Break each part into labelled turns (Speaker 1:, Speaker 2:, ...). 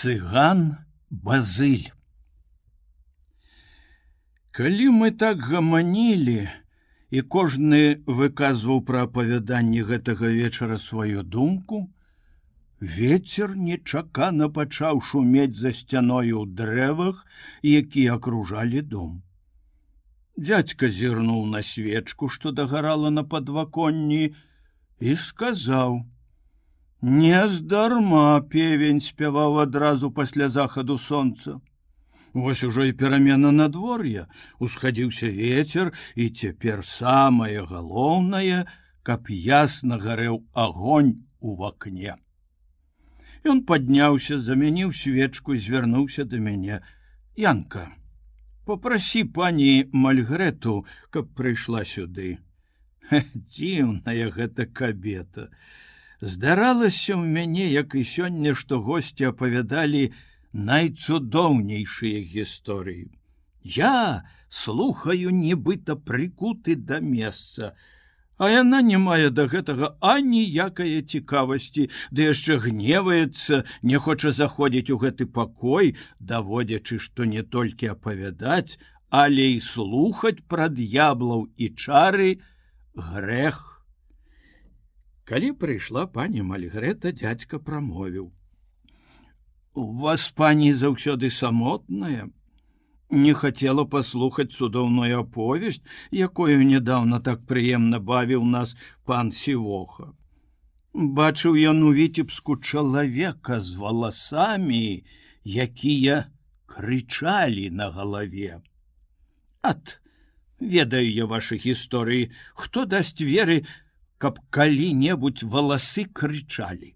Speaker 1: цыган базыль. Калі мы так гаманілі і кожны выказваў пра апавяданне гэтага вечара сваю думку ветер нечакана пачаў шумець за сцяною ў дрэвах якія акружалі дом. Дядька зірнуў на свечку што дагарала на падваконні і сказаў Нездарма певень спяваў адразу пасля захаду сонца. Вось ужо і перамена надвор'я усхадзіўся ветер і цяпер самае галоўнае, каб ясна гарэў агонь у вакне. Ён падняўся, замяніў свечку звярнуўся да мяне. Янка, попрасі пані Мальгрэту, каб прыйшла сюды. Дзіўная гэта кабета здаралася ў мяне як і сёння што госці апавядалі найцудоўнейшыя гісторыі. Я слухаю нібыта прыкуты да месца а яна не мае да гэтага аніякае цікавасці ды яшчэ гневаецца не хоча заходзіць у гэты пакой даводзячы што не толькі апавядаць але і слухаць пра д'яблаў і чары грэх калі прыйшла пані мальгрета дядька прамовіў. У вас пані заўсёды самотная. Не хацела паслухаць цудоўную аповесць якую нядаўна так прыемна бавіў нас пан сівоха. Бачыў ён у віцебску чалавека з валасамі якія крычалі на галаве. Ат ведаю я ваши гісторыі хто дасць веры каб калі-небудзь валасы крычалі.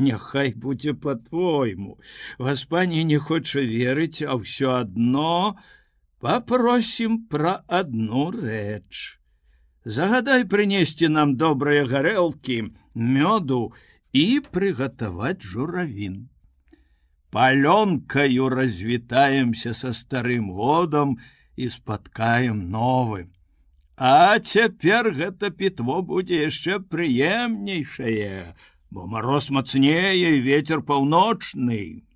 Speaker 1: Няхай будзе по-твойму, Васпані не хоча верыць, а ўсё адно попросім пра адну рэч. Загадай прынесці нам добрыя гарэлкі, мёду і прыгатаваць журавін. Палёнкаю развітаемся са старым годам і спаткаем новым. А цяпер гэта пітво будзе яшчэ прыемнейшае, бо мароз мацнее ветер паўночны.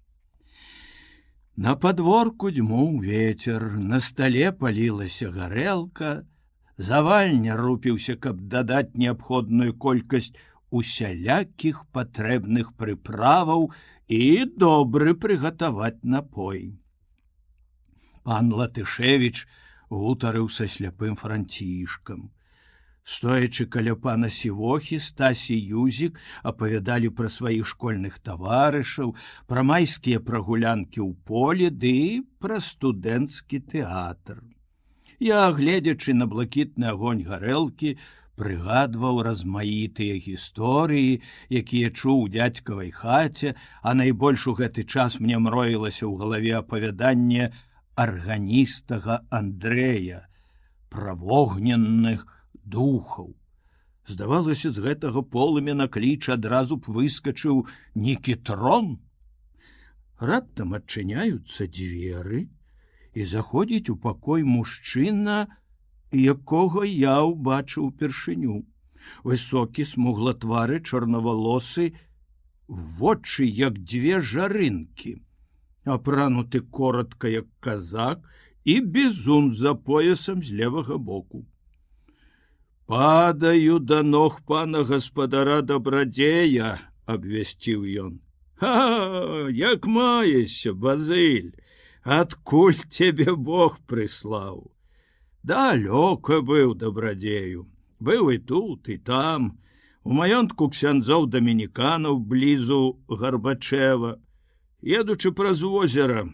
Speaker 1: На подворку дзьмуў ветер, на стале палілася гарэлка, завальня рупіўся, каб дадаць неабходную колькасць усялякіх патрэбных прыправаў і добры прыгатаваць напой. Пан Латышевич, гутарыў са сляпым францішкам. Стоячы каля пана сівохі стасі юзік апавядалі пра сваіх школьных таварышаў, пра майскія прагулянкі ў поле ды пра студэнцкі тэатр. Я, гледзячы на блакітны агонь гарэлкі, прыгадваў размаітыя гісторыі, якія чуў дядзькавай хаце, а найбольш у гэты час мне мроілася ў галаве апавяданне, арганістага Андрэя, правогненных духаў. Здавалася, з гэтага полымя кліч адразу б выскачыў некітрон. Раптам адчыняюцца дзверы і заходзіць у пакой мужчына, якога я ўбачыў упершыню. Высокі смугла твары чорнавалосы, вочы як дзве жарынкі апрануты коротко як казак і бізун за поясам з левага боку. Падаю да ног пана гаспадара добрадзея абвясціў ён. Як маешся базыль адкуль цябе бог прыслаў? Далёка быў добрадзею быў і тут і там у маёнтку ксяндзоў дамініканаў блізу гарбачева едучы праз возера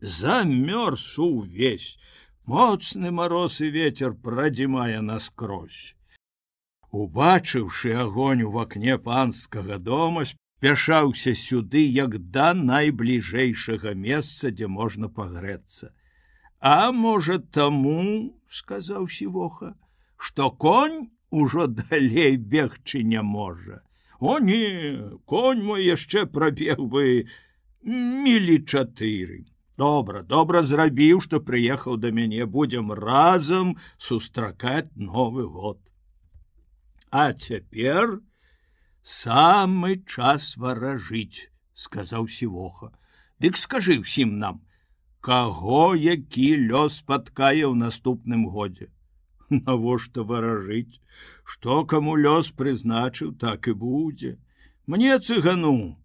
Speaker 1: замёрз увесь. Моцны мароз і ветер прадзімае наскрозь. Убачыўшы агонь у вакне панскага дома спяшаўся сюды як да найбліжэйшага месца дзе можна пагрэцца. А можа таму сказаў сівоха што конь ужо далей бегчы не можа. О не конь мой яшчэ прабег бы мілі чатыры добра добра зрабіў што прыехаў да мяне. Будзем разам сустракаць новы год. А цяпер самы час варажыць сказаў сівоха. Дык скажы ўсім нам каго які лёс спаткае ў наступным годзе? Навошта варажыць? Што каму лёс прызначыў так і будзе. Мне цыгану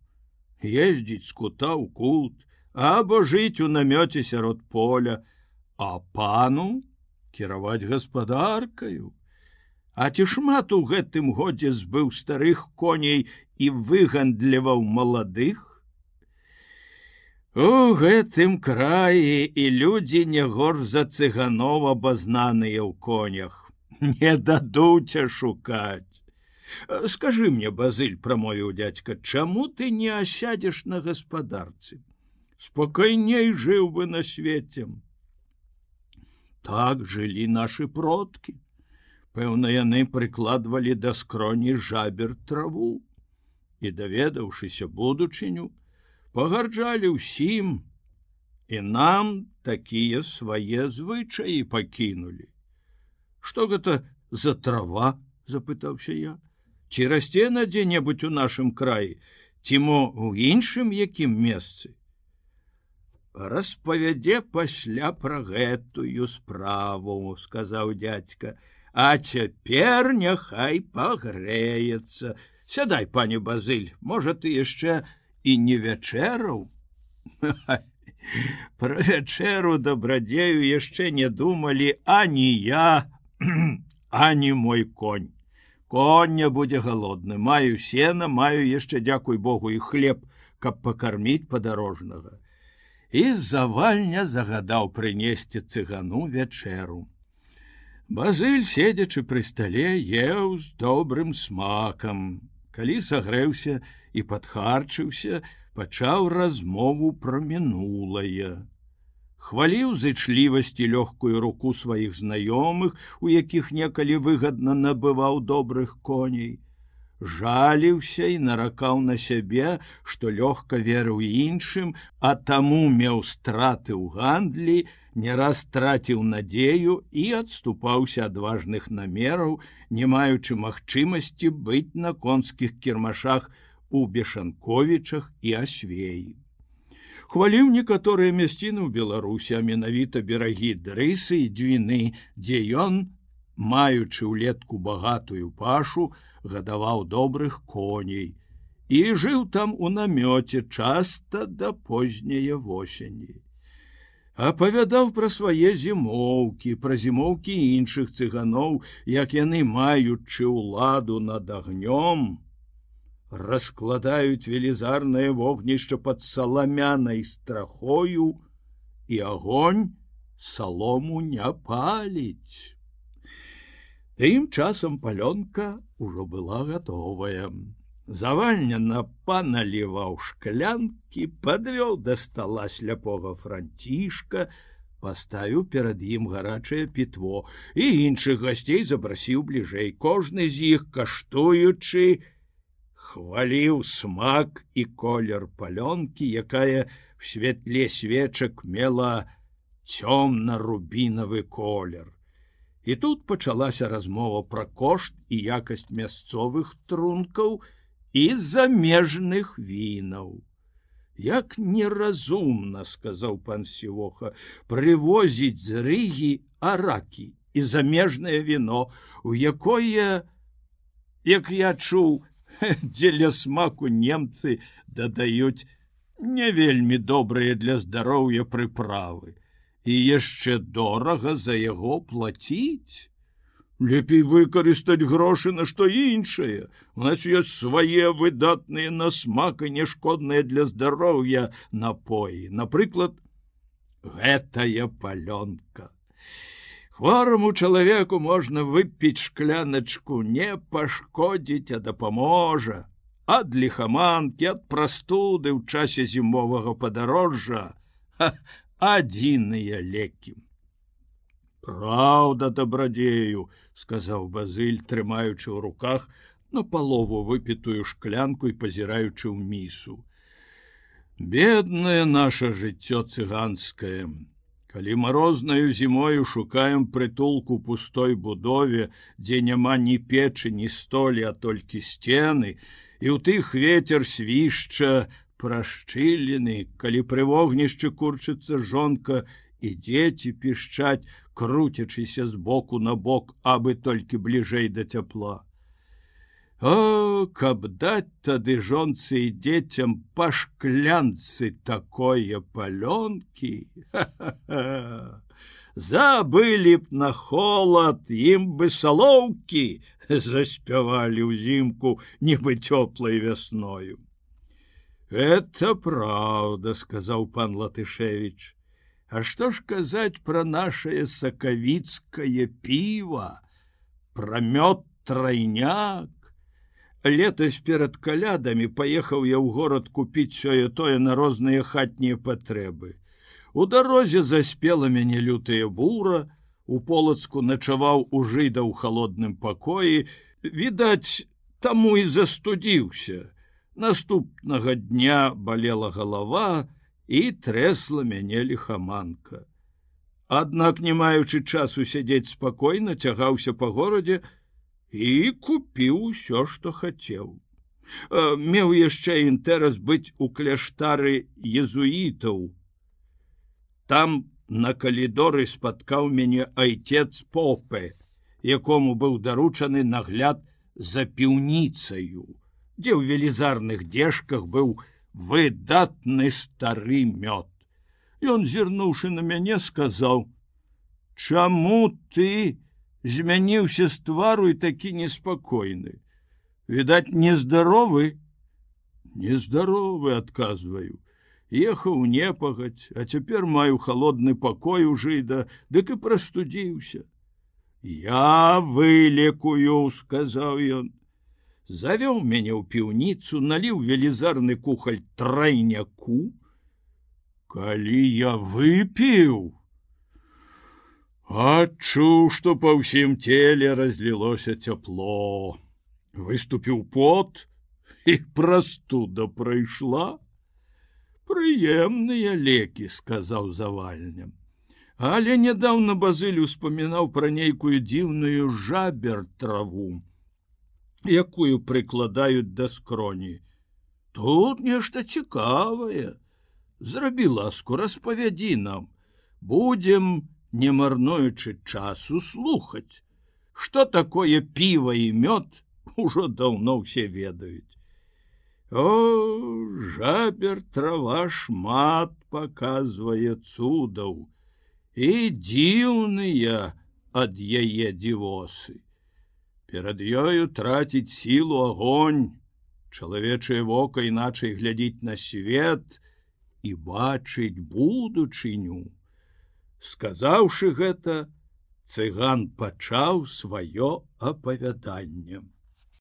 Speaker 1: ездзіць з кута ў кут або жыць у намёце сярод поля а пану кіраваць гаспадаркаю А ці шмат у гэтым годзе збыў старых коней і выгандліваў маладых. У гэтым краі і людзі не горш за цыганова базнаныя ў конях. Не дадуць шукаць скажи мне базыль прамовіў дядька чаму ты не асядзеш на гаспадарцы спакайней жыў бы на свеце так жылі нашы продкі пэўна яны прыкладвалі да скроні жабер траву. І даведаўшыся будучыню пагарджалі ўсім і нам такія свае звычаі пакінулі что гэта за трава запытаўся я ці расце на дзе-небудзь у нашым краі ці мо у іншым якім месцы распавядзе пасля пра гэтую справу сказаў дядька А цяпер няхай пагрэецца. Сядай, пані Базыль, можа ты яшчэ і не вячэраў. Пра вячэру дабрадзею яшчэ не думалі ані я, ані мой конь. Коня будзе галодны, маю сена, маю яшчэ дзякуй Богу і хлеб, каб пакарміць падарожнага. І завальня загадаў прынесці цыгану вячэру. Базыль, седзячы пры стале, еў з добрым смакам. Калі сагрэўся і падхарчыўся, пачаў размову пра мінулае. Хваліў зычлівасці лёгкую руку сваіх знаёмых, у якіх некалі выгадна набываў добрых коней. Жаліўся і наракаў на сябе, што лёгка верыў іншым, а таму меў страты ў гандлі, не раз траціў надзею і адступаўся ад важных намераў, не маючы магчымасці быць на конскіх кірмашах у бешанковічах і асвеі. Хваліў некаторыя мясціны ў Беларусі, а менавіта берагі дрысы і дзвіны, дзе ён, маючы ўлетку багатую пашу, гадаваў добрых коней і жыў там у намёце часта да позняе восені. Апавядаў пра свае зімоўкі пра зімоўкі іншых цыганоў як яны маючы ўладу над агнём раскладаюць велізарнае вогнішча под саламянай страхою і агонь салому не паліць. Тым часам палёнка ўжо была гатовая. Завальня на паналіваў шклянкі подвёл да стола сляпога францішка паставіў перад ім гарачае пітво і іншых гасцей запрасіў бліжэй кожны з іх каштуючы хваліў смак і колер палёнкі якая в святле свечак мела цёмна-рубінавы колер і тут пачалася размова пра кошт і якасць мясцовых трункаў і замежных вінаў. Як неразумна, сказаў пан Сівоха, прывозіць з рыгі аракі і замежнае віно, у якое, як я чуў, дзеля смаку немцы дадаюць не вельмі добрыя для здароўя прыправы. І яшчэ дорага за яго плаціць. Лепей выкарыстаць грошы на што іншае. У нас ёсць свае выдатныя на смак і нешкодныя для здароўя напоі. Напрыклад гэтая палёнка хвораму чалавеку можна выпіць шкляночку не пашкодзіць а дапаможа ад лихаманкі ад прастуды ў часе зімовага падарожжа адзіныя лекі Праўда дабрадзею, сказаў базыль, трымаючы ў руках на палову выпітую шклянку і пазіраючы ў місу. Беднае наше жыццё цыганскае. Калі марознаю зімою шукаем прытулку пустой будове, дзе няма ні печы, ні столі, а толькі сцены, і ў тых ветер свішча прашчылены, калі пры вогнішчы курчыцца жонка і дзеці пішчаць, круцячыся з боку на бок, абы толькі бліжэй да цяпла. О, каб даць тады жонцы і дзецям па шклянцы такое палёнкі забылі б на холад ім бы салоўкі заспявалі ўзімку нібы цёплай вясною это правда сказаў пан латышевич А што ж казаць пра нашее сакавіцкае піва прамёт трайняк летась перад калядамі паехаў я ў горад купіць сёе тое на розныя хатнія патрэбы. У дарозе заспела мяне лютая бура у полацку начаваў у жыда ў холодным пакоі. Відаць таму і застудзіўся. Наступнага дня балела галава і трэсла мяне лихаманка Аднак не маючы часу сядзець спакойна цягаўся па горадзе і купіў усё што хацеў меў яшчэ інтэрас быць у кляштары езуітаў там на калідоры спаткаў мяне айцец попе якому быў даручаны нагляд за піўніцаю дзе ў велізарных дзежках быў выдатны стары мёд. Ён зірнуўшы на мяне сказаў: « Чаму ты змяніўся з твару і такі неспакойны. Відаць, нездаровы, нездаровы адказваю. Ехаў непагаць, а цяпер маю холодны пакой у жыда, дык і прастудзіўся. Я вылекую, сказаў ён завёў мяне ў піўніцу наліў велізарны кухаль трайняку калі я выпіў адчуў што па ўсім целе разлілося цяпло выступіў пот і прастуда прайшла прыемныя лекі сказаў завальням але нядаўна базыль успамінаў пра нейкую дзіўную жабер траву якую прыкладаюць да скроні. Тут нешта цікавае. Зрабі ласку распавядзі нам, будем, не марнуючы часу слухаць. Што такое піва і мёд ужо даўно ўсе ведаюць. О, жабер трава шмат паказвае цудаў і дзіўныя ад яе дзівосы перад ёю траціць сілу огонь чалавечае вока іначай глядзіць на свет і бачыць будучыню сказаўшы гэта цыган пачаў сваё апавяданнем